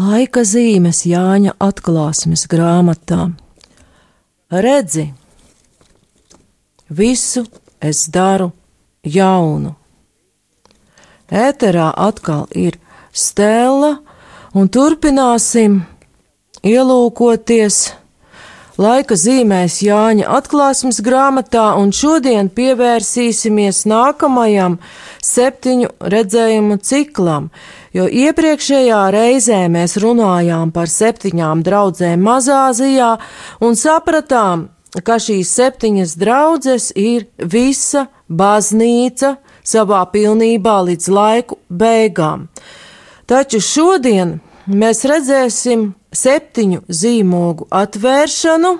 Laika zīmes Jāņa atklāsmes grāmatā. Redzi, visu es daru jaunu. Ēterā atkal ir stēla, un turpināsim ielūkoties laika zīmēs Jāņa atklāsmes grāmatā, un šodien pievērsīsimies nākamajam septiņu redzējumu ciklam, jo iepriekšējā reizē mēs runājām par septiņām draudzēm Mazāzijā un sapratām, ka šīs septiņas draudzes ir visa baznīca savā pilnībā līdz laiku beigām. Taču šodien mēs redzēsim septiņu zīmogu atvēršanu,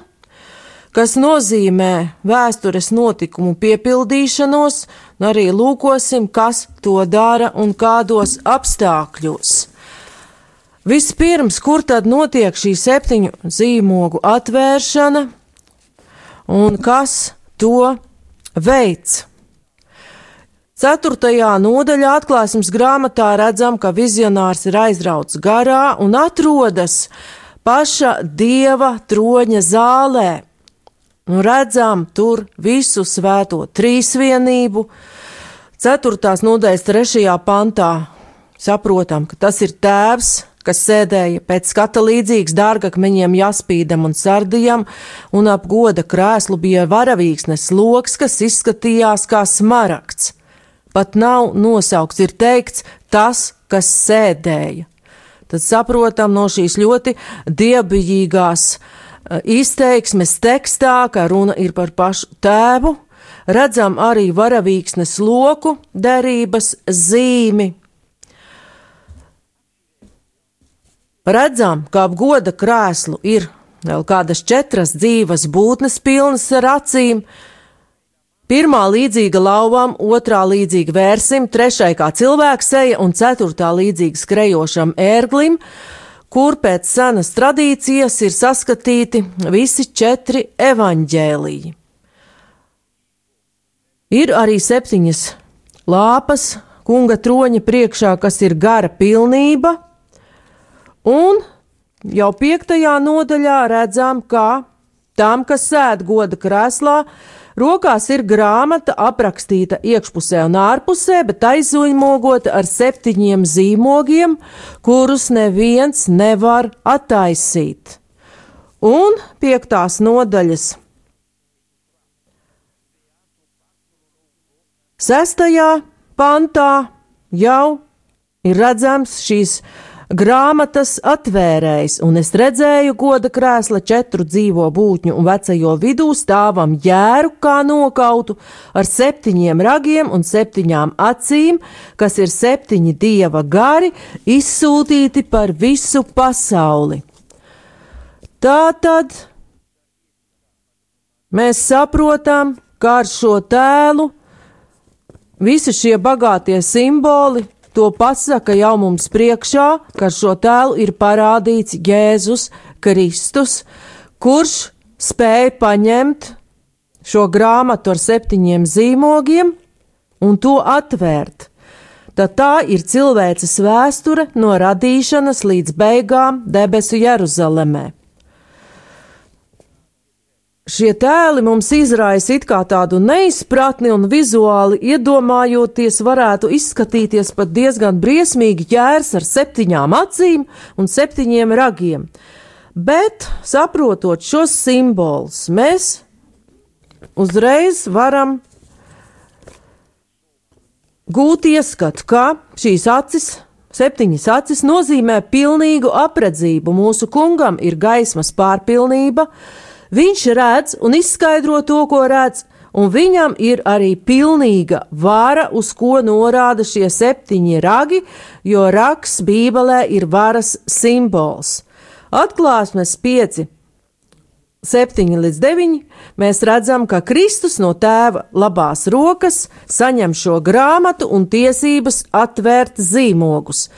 kas nozīmē vēstures notikumu piepildīšanos, arī lūkosim, kas to dara un kādos apstākļos. Vispirms, kur tad notiek šī septiņu zīmogu atvēršana un kas to veids? Ceturtajā nodaļā atklāsmes grāmatā redzam, ka vizionārs ir aizrauts garā un atrodas paša dieva troņa zālē, un redzam tur visu svēto trīsvienību. Ceturtās nodaļas trešajā pantā saprotam, ka tas ir tēvs, kas sēdēja pēc skata līdzīgs dārgakmeņiem jaspīdam un sardijam, un ap goda krēslu bija varavīksnes loks, kas izskatījās kā smaragds. Pat nav nosaukts, ir teikts tas, kas sēdēja. Tad saprotam no šīs ļoti dievbijīgās uh, izteiksmes tekstā, ka runa ir par pašu tēvu, redzam arī varavīksnes loku derības zīmi. Redzam, ka ap goda krēslu ir vēl kādas četras dzīvas būtnes pilnas ar acīm, Pirmā līdzīga lauvām, otrā līdzīga vērsim, trešai kā cilvēks seja un ceturtā līdzīga skrejošam ērglim, kur pēc senas tradīcijas ir saskatīti visi četri evaņģēliji. Ir arī septiņas lāpas kunga troņa priekšā, kas ir gara pilnība, un jau piektajā nodaļā redzam, ka tam, kas sēd goda krēslā, Rokās ir grāmata aprakstīta iekšpusē un ārpusē, bet aizzīmogota ar septiņiem zīmogiem, kurus neviens nevar attaisīt. Un piektās nodaļas. Sestajā pantā jau ir redzams šīs grāmatas atvērējs, un es redzēju goda krēsla četru dzīvo būtņu un vecajo vidū stāvam jēru kā nokautu ar septiņiem ragiem un septiņām acīm, kas ir septiņi dieva gari, izsūtīti par visu pasauli. Tā tad mēs saprotam, kā ar šo tēlu visi šie bagātie simboli To pasaka jau mums priekšā, ka šo tēlu ir parādīts Jēzus Kristus, kurš spēja paņemt šo grāmatu ar septiņiem zīmogiem un to atvērt. Tad tā ir cilvēces vēsture no radīšanas līdz beigām debesu Jeruzalemē šie tēli mums izraisa it kā tādu neizpratni un vizuāli iedomājoties varētu izskatīties pat diezgan briesmīgi ķērs ar septiņām acīm un septiņiem ragiem. Bet, saprotot šos simbolus, mēs uzreiz varam gūt ieskatu, ka šīs acis, septiņas acis nozīmē pilnīgu apredzību. Mūsu kungam ir gaismas pārpilnība, Viņš redz un izskaidro to, ko redz, un viņam ir arī pilnīga vara, uz ko norāda šie septiņi ragi, jo rags Bībelē ir varas simbols. Atklāsmes 5. 7 līdz 9 mēs redzam, ka Kristus no tēva labās rokas saņem šo grāmatu un tiesības atvērt zīmogus.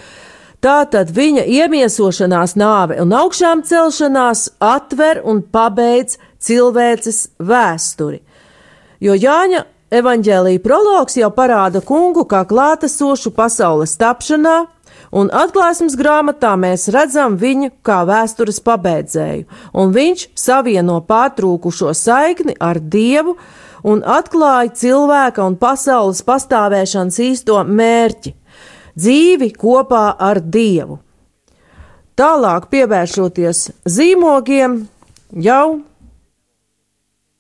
Tātad viņa iemiesošanās, nāve un augšām celšanās atver un pabeidz cilvēces vēsturi. Jo Jāņa evaņģēlīja prologs jau parāda kungu kā klātesošu pasaules tapšanā, Un atklāsmes grāmatā mēs redzam viņu kā vēstures pabeidzēju, un viņš savieno pārtrūkušo saikni ar Dievu un atklāja cilvēka un pasaules pastāvēšanas īsto mērķi - dzīvi kopā ar Dievu. Tālāk pievēršoties zīmogiem, jau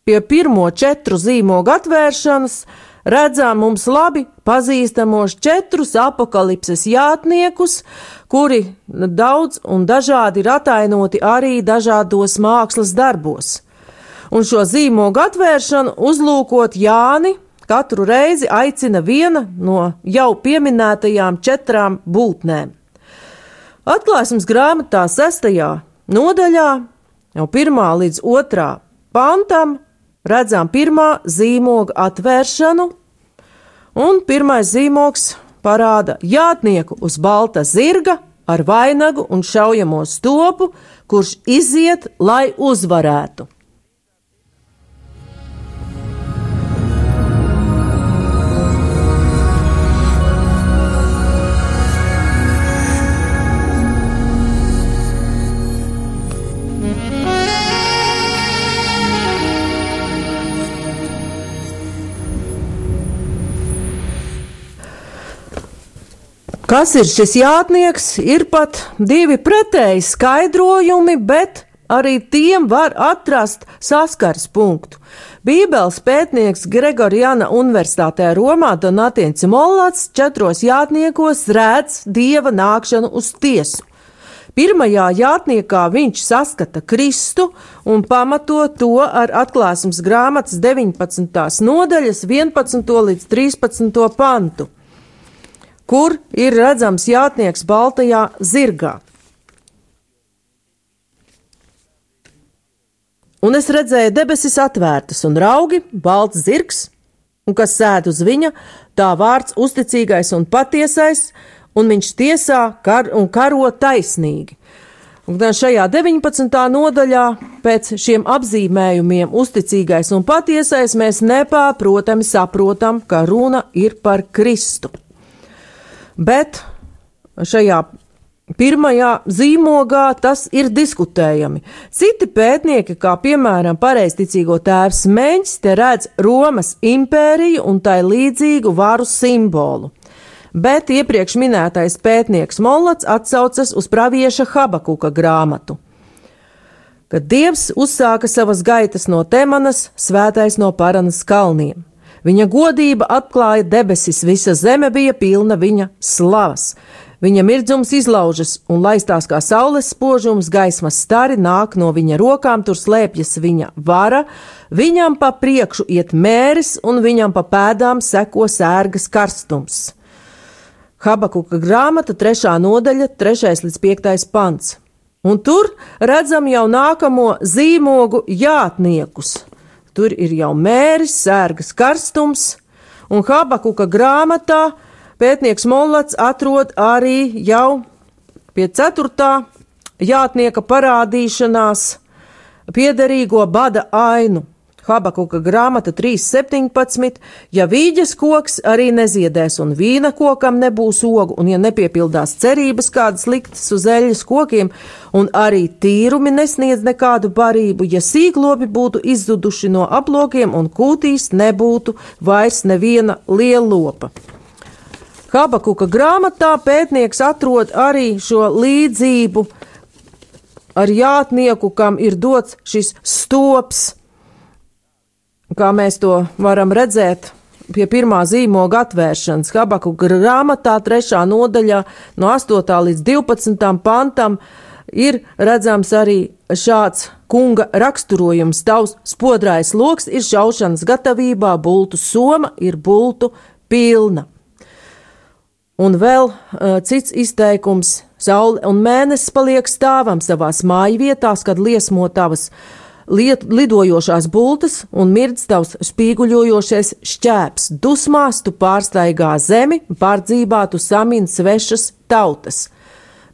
pie pirmo četru zīmogu atvēršanas, redzam mums labi pazīstamos četrus apakalipses jātniekus, kuri daudz un dažādi ir atainoti arī dažādos mākslas darbos. Un šo zīmogu atvēršanu uzlūkot Jāni katru reizi aicina viena no jau pieminētajām četrām būtnēm. Atklāsmes grāmatā sestajā nodaļā, jau pirmā līdz otrā pantam, redzam pirmā zīmoga atvēršanu, un pirmais zīmogs parāda jātnieku uz balta zirga ar vainagu un šaujamo stopu, kurš iziet, lai uzvarētu. Kas ir šis jātnieks? Ir pat divi pretēji skaidrojumi, bet arī tiem var atrast saskars punktu. Bībeles pētnieks Gregorijana Universitātē Romā Donatiens Mollats četros jātniekos redz dieva nākšanu uz tiesu. Pirmajā jātniekā viņš saskata Kristu un pamato to ar atklāsmes grāmatas 19. nodaļas 11. līdz 13. pantu kur ir redzams jātnieks baltajā zirgā. Un es redzēju debesis atvērtas un raugi, balts zirgs, un kas sēd uz viņa, tā vārds uzticīgais un patiesais, un viņš tiesā kar un karo taisnīgi. Un šajā 19. nodaļā pēc šiem apzīmējumiem uzticīgais un patiesais mēs nepārprotami saprotam, ka runa ir par Kristu bet šajā Pirmajā zīmogā tas ir diskutējami. Citi pētnieki, kā piemēram pareizticīgo tēvs Meņš, te redz Romas impēriju un tai līdzīgu varu simbolu. Bet iepriekš minētais pētnieks Mollats atsaucas uz pravieša Habakuka grāmatu. Kad Dievs uzsāka savas gaitas no Temanas, svētais no Paranas kalniem. Viņa godība atklāja debesis, visa zeme bija pilna viņa slavas. Viņa mirdzums izlaužas un laistās kā saules spožums, gaismas stari nāk no viņa rokām, tur slēpjas viņa vara, viņam pa priekšu iet mēris un viņam pa pēdām seko sērgas karstums. Habakuka grāmata, trešā nodaļa, trešais līdz piektais pants. Un tur redzam jau nākamo zīmogu jātniekus. Tur ir jau mēris, sērgas karstums, un Habakuka grāmatā pētnieks Mollats atrod arī jau pie ceturtā jātnieka parādīšanās piederīgo bada ainu. Habakuka grāmata 3.17. Ja vīģes koks arī neziedēs, un vīna kokam nebūs ogu, un ja nepiepildās cerības kādas liktas uz eļļas kokiem, un arī tīrumi nesniedz nekādu barību, ja sīklopi būtu izzuduši no aplokiem, un kūtīs nebūtu vairs neviena lielopa. Habakuka grāmatā pētnieks atrod arī šo līdzību ar jātnieku, kam ir dots šis stops kā mēs to varam redzēt pie pirmā zīmoga atvēršanas. Habaku grāmatā, trešā nodaļā, no 8. līdz 12. pantam, ir redzams arī šāds kunga raksturojums. Tavs spodrais loks ir šaušanas gatavībā, bultu soma ir bultu pilna. Un vēl uh, cits izteikums - saule un mēnesis paliek stāvam savās māju vietās, kad liesmo tavas uh, liet, lidojošās bultas un mirdz tavs spīguļojošais šķēps. Dusmās tu pārsteigā zemi, pārdzībā tu samin svešas tautas.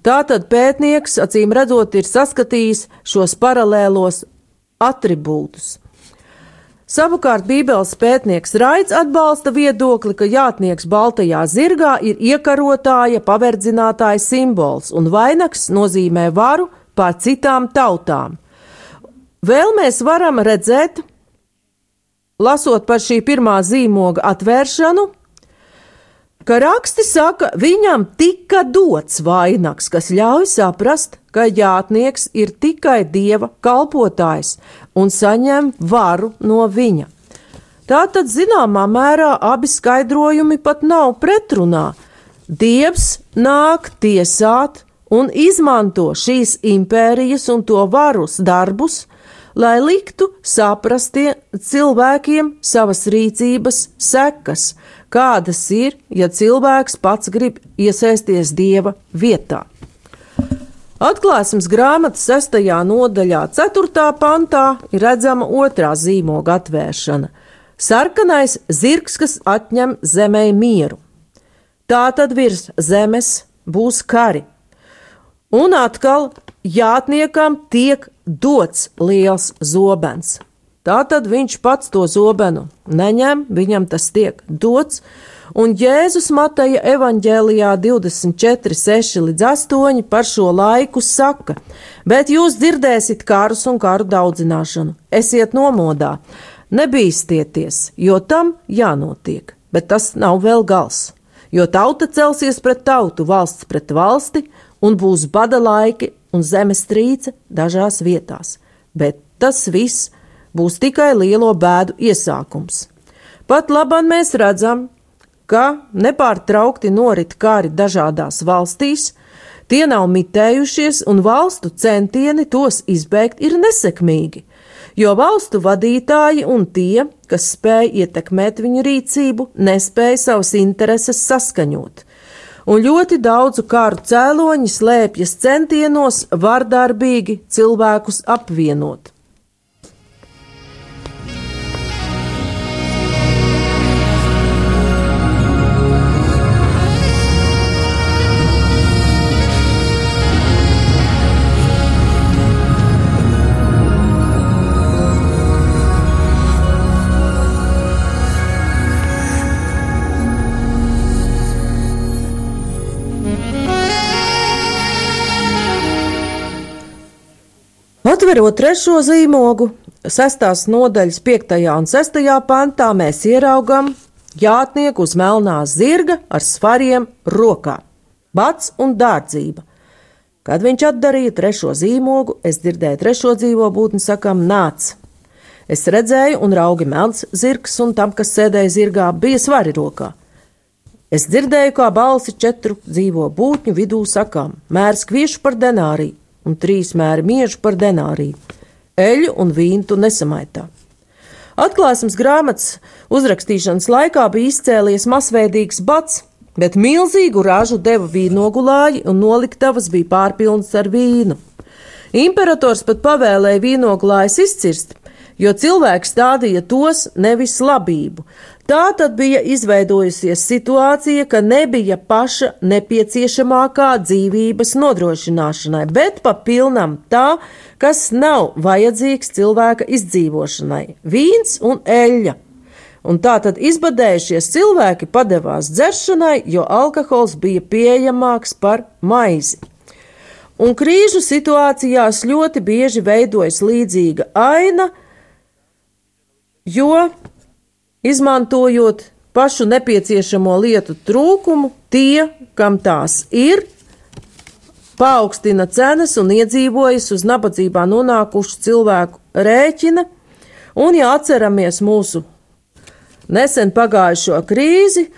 Tātad pētnieks, acīm redzot, ir saskatījis šos paralēlos attribūtus. Savukārt Bībeles pētnieks Raids atbalsta viedokli, ka jātnieks baltajā zirgā ir iekarotāja, paverdzinātāja simbols, un vainags nozīmē varu pār citām tautām. Vēl mēs varam redzēt, lasot par šī pirmā zīmoga atvēršanu, ka raksti saka, viņam tika dots vainags, kas ļauj saprast, ka jātnieks ir tikai dieva kalpotājs un saņem varu no viņa. Tātad, zināmā mērā, abi skaidrojumi pat nav pretrunā. Dievs nāk tiesāt un izmanto šīs impērijas un to varus darbus, lai liktu saprast cilvēkiem savas rīcības sekas, kādas ir, ja cilvēks pats grib iesaisties dieva vietā. Atklāsmes grāmatas 6. nodaļā, 4. pantā, ir redzama otrā zīmoga atvēršana - sarkanais zirgs, kas atņem zemē mieru. Tā tad virs zemes būs kari. Un atkal jātniekam tiek dots liels zobens. Tātad viņš pats to zobenu neņem, viņam tas tiek dots, un Jēzus Mateja evaņģēlijā 24, 6 līdz 8 par šo laiku saka: Bet jūs dzirdēsiet karus un karu daudzināšanu, esiet nomodā, nebīstieties, jo tam jānotiek, bet tas nav vēl gals, jo tauta celsies pret tautu, valsts pret valsti, un būs bada laiki un zemestrīce dažās vietās, bet tas viss būs tikai lielo bēdu iesākums. Pat labāk mēs redzam, ka nepārtraukti norit kari dažādās valstīs, tie nav mitējušies, un valstu centieni tos izbeigt ir nesekmīgi, jo valstu vadītāji un tie, kas spēj ietekmēt viņu rīcību, nespēja savas intereses saskaņot. Un ļoti daudzu kāru cēloņi slēpjas centienos vardarbīgi cilvēkus apvienot. Atverot trešo zīmogu, sestās nodaļas, piektajā un sestajā pantā, mēs ieraugam jātnieku uz melnā zirga ar svariem rokā - bats un dārdzība. Kad viņš atdarīja trešo zīmogu, es dzirdēju trešo dzīvo būtni sakam nāc. Es redzēju, un raugi melns zirgs, un tam, kas sēdēja zirgā, bija svari rokā. Es dzirdēju, kā balsi četru dzīvo būtņu vidū sakām: mērs kviešu par denāriju, un trīs mēri miežu par denāriju. Eļu un vīnu tu nesamaitā. Atklāsmes grāmatas uzrakstīšanas laikā bija izcēlies masveidīgs bats, bet milzīgu ražu deva vīnogulāji un noliktavas bija pārpilnas ar vīnu. Imperators pat pavēlēja vīnogulājus izcirst, jo cilvēks stādīja tos nevis labību, Tā tad bija izveidojusies situācija, ka nebija paša nepieciešamākā dzīvības nodrošināšanai, bet pa pilnam tā, kas nav vajadzīgs cilvēka izdzīvošanai - vīns un eļļa. Un tā tad izbadējušies cilvēki padevās dzeršanai, jo alkohols bija pieejamāks par maizi. Un krīžu situācijās ļoti bieži veidojas līdzīga aina, jo izmantojot pašu nepieciešamo lietu trūkumu, tie, kam tās ir, paaugstina cenas un iedzīvojas uz nabadzībā nonākušu cilvēku rēķina, un, ja atceramies mūsu nesen pagājušo krīzi,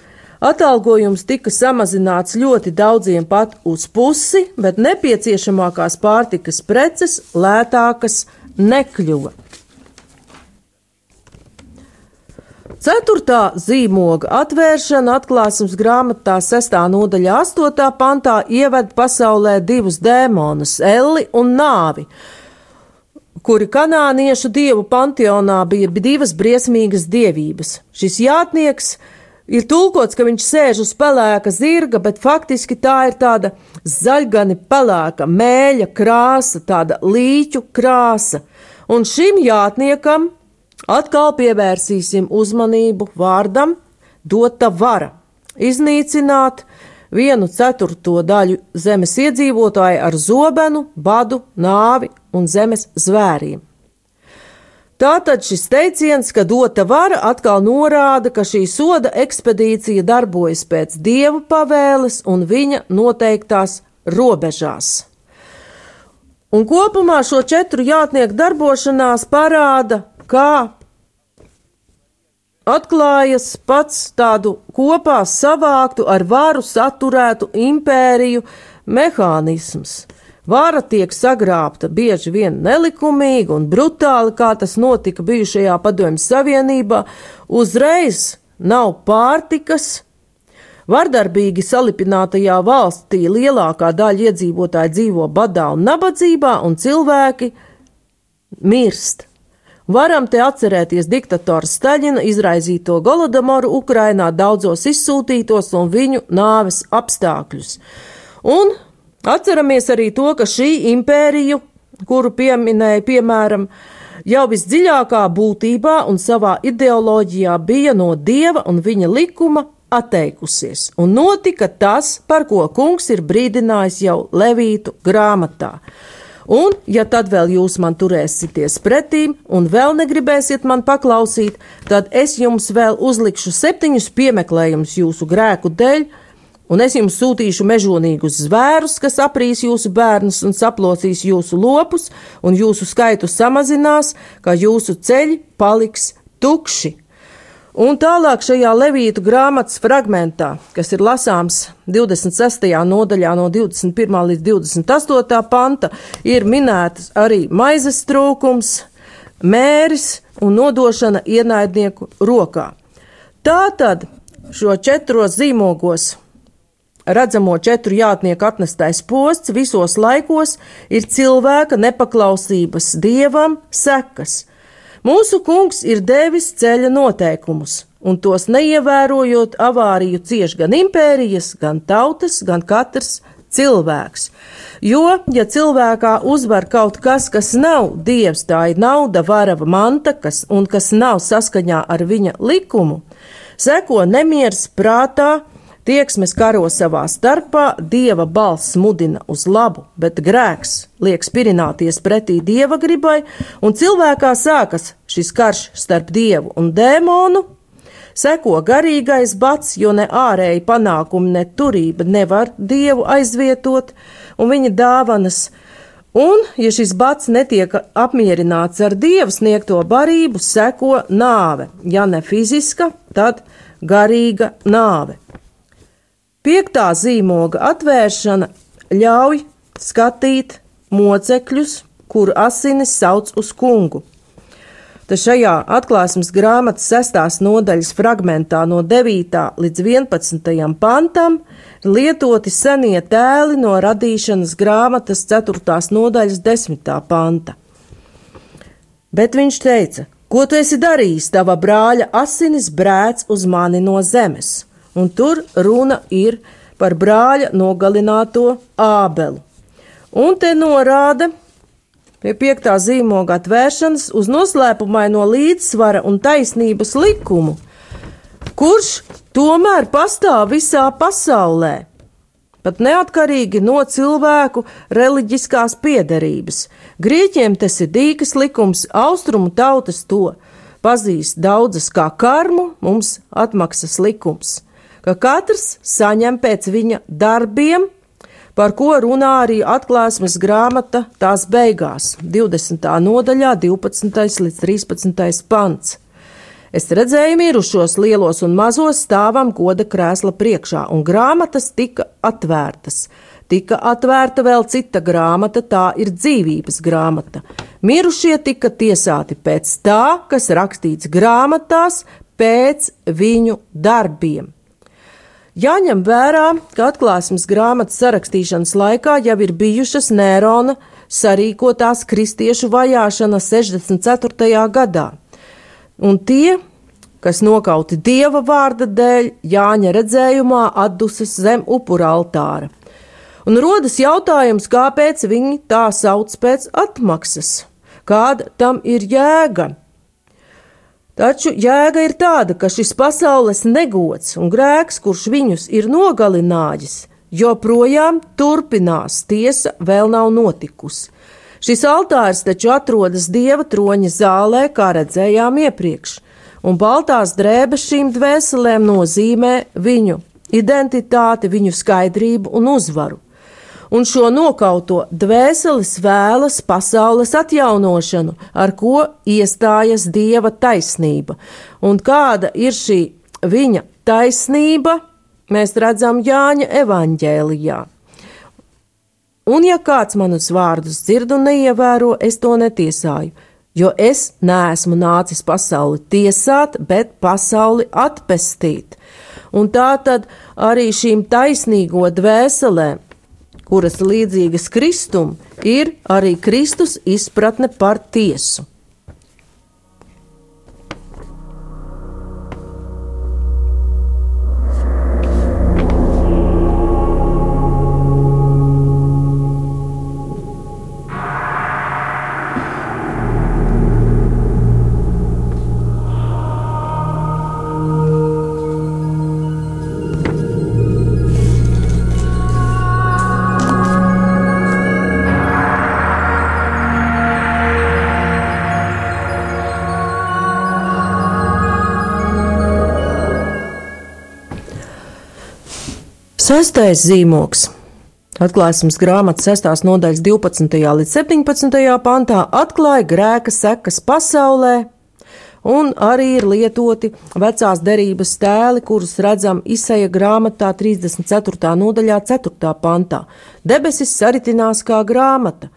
atalgojums tika samazināts ļoti daudziem pat uz pusi, bet nepieciešamākās pārtikas preces lētākas nekļuva. Ceturtā zīmoga atvēršana atklāsmes grāmatā 6. nodaļā 8. pantā ieved pasaulē divus dēmonus - Elli un Nāvi, kuri kanāniešu dievu panteonā bija divas briesmīgas dievības. Šis jātnieks ir tulkots, ka viņš sēž uz pelēka zirga, bet faktiski tā ir tāda zaļgani pelēka mēļa krāsa, tāda līķu krāsa. Un šim jātniekam atkal pievērsīsim uzmanību vārdam dota vara iznīcināt vienu ceturto daļu zemes iedzīvotāju ar zobenu, badu, nāvi un zemes zvēriem. Tātad šis teiciens, ka dota vara atkal norāda, ka šī soda ekspedīcija darbojas pēc dieva pavēles un viņa noteiktās robežās. Un kopumā šo četru jātnieku darbošanās parāda, kā atklājas pats tādu kopā savāktu ar varu saturētu impēriju mehānisms. Vāra tiek sagrābta bieži vien nelikumīgi un brutāli, kā tas notika bijušajā padomjas Savienībā, uzreiz nav pārtikas. Vardarbīgi salipinātajā valstī lielākā daļa iedzīvotāji dzīvo badā un nabadzībā, un cilvēki mirst. Varam te atcerēties diktatora Staļina izraizīto Golodamoru Ukrainā daudzos izsūtītos un viņu nāves apstākļus. Un Atceramies arī to, ka šī impērija, kuru pieminēja, piemēram, jau visdziļākā būtībā un savā ideoloģijā bija no dieva un viņa likuma atteikusies, un notika tas, par ko kungs ir brīdinājis jau Levītu grāmatā. Un, ja tad vēl jūs man turēsieties pretīm un vēl negribēsiet man paklausīt, tad es jums vēl uzlikšu septiņus piemeklējumus jūsu grēku dēļ, un es jums sūtīšu mežonīgus zvērus, kas aprīs jūsu bērnus un saplosīs jūsu lopus, un jūsu skaitu samazinās, kā jūsu ceļi paliks tukši. Un tālāk šajā Levītu grāmatas fragmentā, kas ir lasāms 26. nodaļā no 21. līdz 28. panta, ir minētas arī maizes trūkums, mēris un nodošana ienaidnieku rokā. Tātad šo četros zīmogos Redzamo četru jātnieku atnestais posts visos laikos ir cilvēka nepaklausības dievam sekas. Mūsu kungs ir devis ceļa noteikumus, un tos neievērojot avāriju cieš gan impērijas, gan tautas, gan katrs cilvēks. Jo, ja cilvēkā uzvar kaut kas, kas nav dievs, tā ir nauda, varava manta, kas, un kas nav saskaņā ar viņa likumu, seko nemieris prātā, Tieksmes karo savā starpā, dieva balss mudina uz labu, bet grēks liek spirināties pretī dieva gribai, un cilvēkā sākas šis karš starp dievu un dēmonu. Seko garīgais bats, jo ne ārēji panākumi, ne turība nevar dievu aizvietot, un viņa dāvanas. Un, ja šis bats netiek apmierināts ar dievu sniegto barību, seko nāve, ja ne fiziska, tad garīga nāve. Piektā zīmoga atvēršana ļauj skatīt mocekļus, kuru asinis sauc uz kungu. Te šajā atklāsmes grāmatas sestās nodaļas fragmentā no 9. līdz 11. pantam lietoti senie tēli no radīšanas grāmatas 4. nodaļas 10. panta. Bet viņš teica, ko tu esi darījis, tava brāļa asinis brēc uz mani no zemes un tur runa ir par brāļa nogalināto ābelu. Un te norāda pie piektā zīmoga atvēršanas uz noslēpumaino līdzsvara un taisnības likumu, kurš tomēr pastāv visā pasaulē, pat neatkarīgi no cilvēku reliģiskās piederības. Grieķiem tas ir dīkas likums, austrumu tautas to pazīst daudzas kā karmu, mums atmaksas likums ka katrs saņem pēc viņa darbiem, par ko runā arī atklāsmes grāmata tās beigās, 20. nodaļā, 12. līdz 13. pants. Es redzēju mirušos lielos un mazos stāvam goda krēsla priekšā, un grāmatas tika atvērtas. Tika atvērta vēl cita grāmata, tā ir dzīvības grāmata. Mirušie tika tiesāti pēc tā, kas rakstīts grāmatās, pēc viņu darbiem. Jāņem vērā, ka atklāsmes grāmatas sarakstīšanas laikā jau ir bijušas Nērona sarīkotās kristiešu vajāšana 64. gadā, un tie, kas nokauti dieva vārda dēļ, Jāņa redzējumā atdusas zem upura altāra. Un rodas jautājums, kāpēc viņi tā sauc pēc atmaksas, kāda tam ir jēga. Taču jēga ir tāda, ka šis pasaules negods un grēks, kurš viņus ir nogalinājis, joprojām turpinās, tiesa vēl nav notikusi. Šis altārs taču atrodas dieva troņa zālē, kā redzējām iepriekš, un baltās drēbes šīm dvēselēm nozīmē viņu identitāti, viņu skaidrību un uzvaru un šo nokauto dvēseles vēlas pasaules atjaunošanu, ar ko iestājas dieva taisnība. Un kāda ir šī viņa taisnība, mēs redzam Jāņa evaņģēlijā. Un ja kāds manus vārdus dzird un neievēro, es to netiesāju, jo es neesmu nācis pasauli tiesāt, bet pasauli atpestīt. Un tā tad arī šīm taisnīgo dvēselēm kuras līdzīgas Kristum, ir arī Kristus izpratne par tiesu. Sestais zīmoks. Atklāsmes grāmatas 6. nodaļas 12. līdz 17. pantā atklāja grēka sekas pasaulē, un arī ir lietoti vecās derības tēli, kurus redzam Isaija grāmatā 34. nodaļā 4. pantā. Debesis saritinās kā grāmata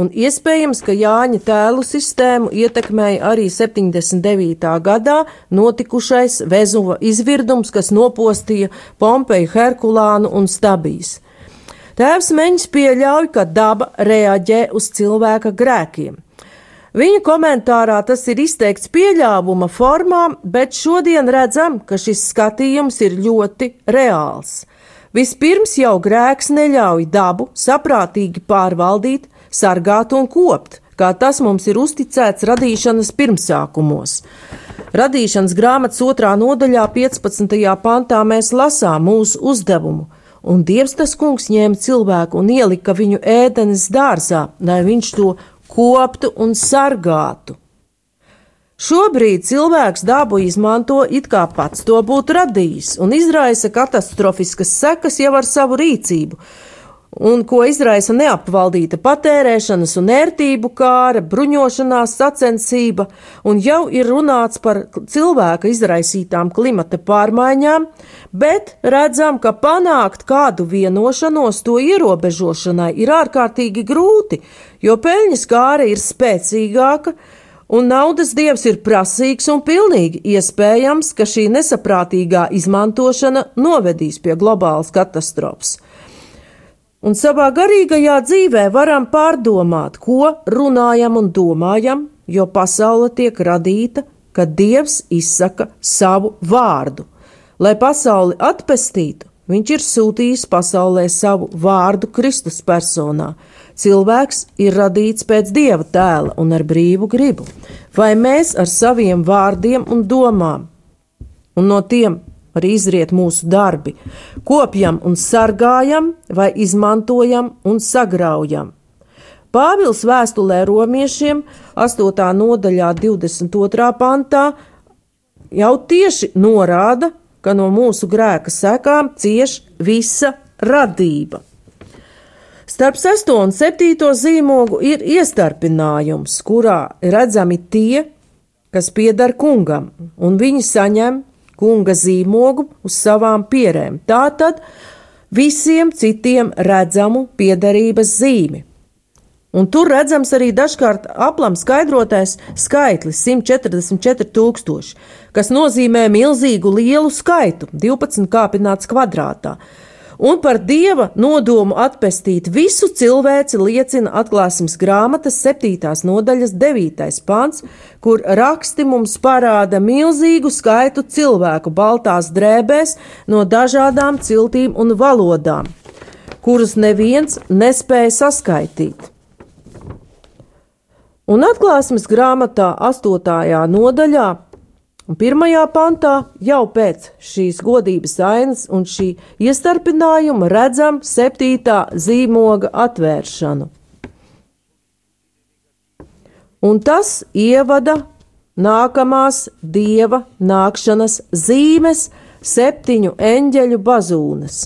un iespējams, ka Jāņa tēlu sistēmu ietekmēja arī 79. gadā notikušais Vezuva izvirdums, kas nopostīja Pompeju, Herkulānu un Stabijas. Tēvs Meņš pieļauj, ka daba reaģē uz cilvēka grēkiem. Viņa komentārā tas ir izteikts pieļāvuma formā, bet šodien redzam, ka šis skatījums ir ļoti reāls. Vispirms jau grēks neļauj dabu saprātīgi pārvaldīt, sargāt un kopt, kā tas mums ir uzticēts radīšanas pirmsākumos. Radīšanas grāmatas otrā nodaļā, 15. pantā, mēs lasām mūsu uzdevumu, un Dievs tas kungs ņēma cilvēku un ielika viņu ēdenes dārzā, lai viņš to koptu un sargātu. Šobrīd cilvēks dabu izmanto it kā pats to būtu radījis un izraisa katastrofiskas sekas jau ar savu rīcību, un ko izraisa neapvaldīta patērēšanas un ērtību kāra, bruņošanās sacensība, un jau ir runāts par cilvēka izraisītām klimata pārmaiņām, bet redzam, ka panākt kādu vienošanos to ierobežošanai ir ārkārtīgi grūti, jo peļņas kāra ir spēcīgāka, un naudas dievs ir prasīgs un pilnīgi iespējams, ka šī nesaprātīgā izmantošana novedīs pie globālas katastrofas un savā garīgajā dzīvē varam pārdomāt, ko runājam un domājam, jo pasaule tiek radīta, kad Dievs izsaka savu vārdu. Lai pasauli atpestītu, Viņš ir sūtījis pasaulē savu vārdu Kristus personā. Cilvēks ir radīts pēc dieva tēla un ar brīvu gribu. Vai mēs ar saviem vārdiem un domām un no tiem arī izriet mūsu darbi. Kopjam un sargājam, vai izmantojam un sagraujam. Pāvils vēstulē romiešiem 8. nodaļā 22. pantā jau tieši norāda, ka no mūsu grēka sekām cieš visa radība. Starp 6 un 7 zīmogu ir iestarpinājums, kurā redzami tie, kas piedar kungam, un viņi saņem kunga zīmogu uz savām pierēm. Tātad visiem citiem redzamu piederības zīmi. Un tur redzams arī dažkārt aplam skaidrotais skaitlis 144 tūkstoši, kas nozīmē milzīgu lielu skaitu, 12 kāpināts kvadrātā. Un par dieva nodomu atpestīt visu cilvēci liecina atklāsmes grāmatas 7. nodaļas 9. pants, kur raksti mums parāda milzīgu skaitu cilvēku baltās drēbēs no dažādām ciltīm un valodām, kurus neviens nespēja saskaitīt. Un atklāsmes grāmatā 8. nodaļā Un pirmajā pantā jau pēc šīs godības ainas un šī iestarpinājuma redzam septītā zīmoga atvēršanu. Un tas ievada nākamās dieva nākšanas zīmes, septiņu eņģeļu bazūnes.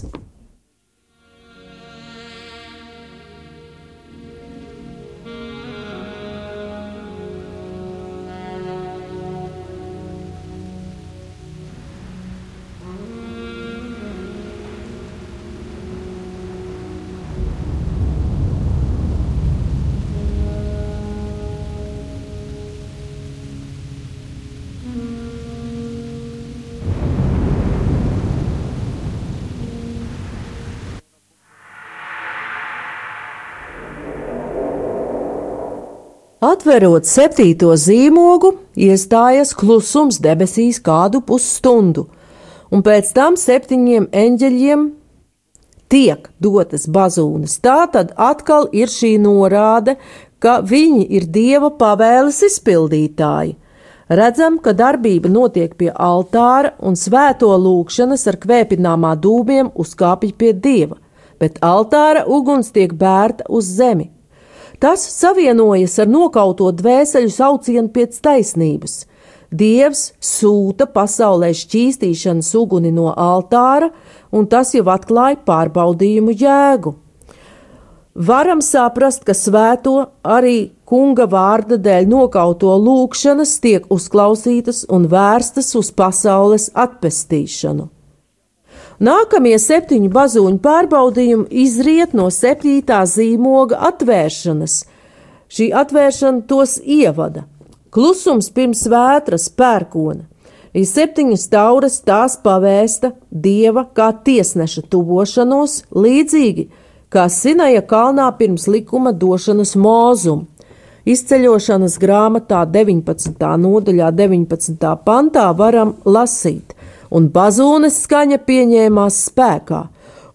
Atverot septīto zīmogu, iestājas klusums debesīs kādu pusstundu, un pēc tam septiņiem eņģeļiem tiek dotas bazūnas. Tā tad atkal ir šī norāde, ka viņi ir dieva pavēles izpildītāji. Redzam, ka darbība notiek pie altāra un svēto lūgšanas ar kvēpināmā dūmiem uzkāpj pie dieva, bet altāra uguns tiek bērta uz zemi. Tas savienojas ar nokauto dvēseli saucienu pēc taisnības. Dievs sūta pasaulē šķīstīšanas uguni no altāra, un tas jau atklāja pārbaudījumu jēgu. Varam saprast, ka svēto arī kunga vārda dēļ nokauto lūkšanas tiek uzklausītas un vērstas uz pasaules atpestīšanu. Nākamie septiņu bazūņu pārbaudījumi izriet no septītā zīmoga atvēršanas. Šī atvēršana tos ievada. Klusums pirms vētras pērkona. Ir septiņas tauras tās pavēsta dieva kā tiesneša tuvošanos, līdzīgi kā Sinaja kalnā pirms likuma došanas mūzumu. Izceļošanas grāmatā 19. nodaļā 19. pantā varam lasīt un bazūnes skaņa pieņēmās spēkā,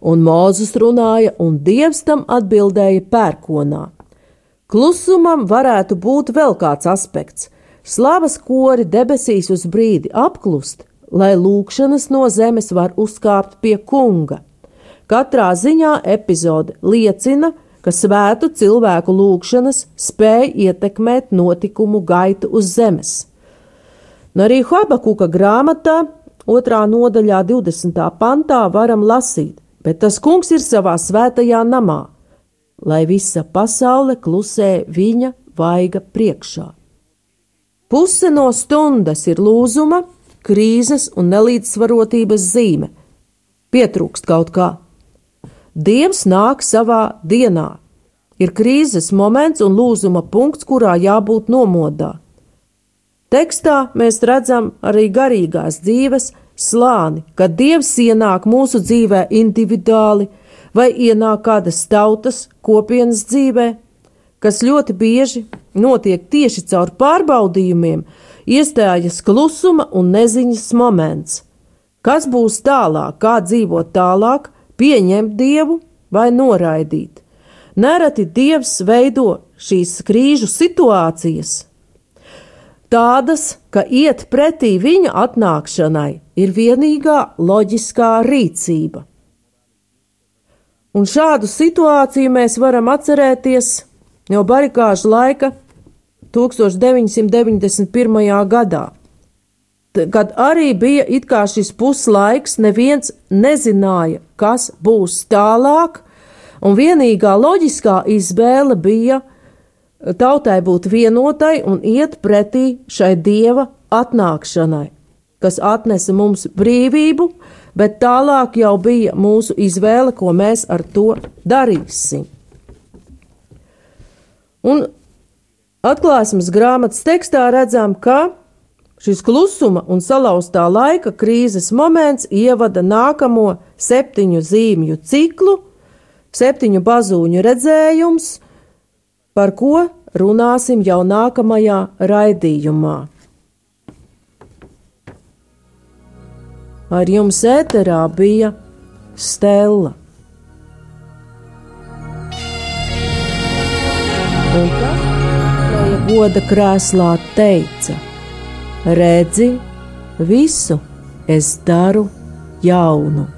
un Mūzus runāja, un Dievs tam atbildēja pērkonā. Klusumam varētu būt vēl kāds aspekts. Slavas kori debesīs uz brīdi apklust, lai lūkšanas no zemes var uzkāpt pie kunga. Katrā ziņā epizode liecina, ka svētu cilvēku lūgšanas spēja ietekmēt notikumu gaitu uz zemes. Un arī Habakuka grāmatā Otrā nodaļā, 20. pantā, varam lasīt, bet tas kungs ir savā svētajā namā, lai visa pasaule klusē viņa vaiga priekšā. Puse no stundas ir lūzuma, krīzes un nelīdzsvarotības zīme. Pietrūkst kaut kā. Dievs nāk savā dienā. Ir krīzes moments un lūzuma punkts, kurā jābūt nomodā. Tekstā mēs redzam arī garīgās dzīves slāni, kad Dievs ienāk mūsu dzīvē individuāli vai ienāk kādas tautas kopienas dzīvē, kas ļoti bieži notiek tieši caur pārbaudījumiem, iestājas klusuma un neziņas moments. Kas būs tālāk, kā dzīvot tālāk, pieņemt Dievu vai noraidīt? Nereti Dievs veido šīs krīžu situācijas, tādas, ka iet pretī viņa atnākšanai ir vienīgā loģiskā rīcība. Un šādu situāciju mēs varam atcerēties no barikāžu laika 1991. gadā, kad arī bija it kā šis puslaiks, neviens nezināja, kas būs tālāk, un vienīgā loģiskā izvēle bija tautai būt vienotai un iet pretī šai dieva atnākšanai, kas atnesa mums brīvību, bet tālāk jau bija mūsu izvēle, ko mēs ar to darīsim. Un atklāsmes grāmatas tekstā redzam, ka šis klusuma un salauztā laika krīzes moments ievada nākamo septiņu zīmju ciklu, septiņu bazūņu redzējums, par ko runāsim jau nākamajā raidījumā. Ar jums ēterā bija Stela. Un kas goda krēslā teica: Redzi, visu es daru jaunu.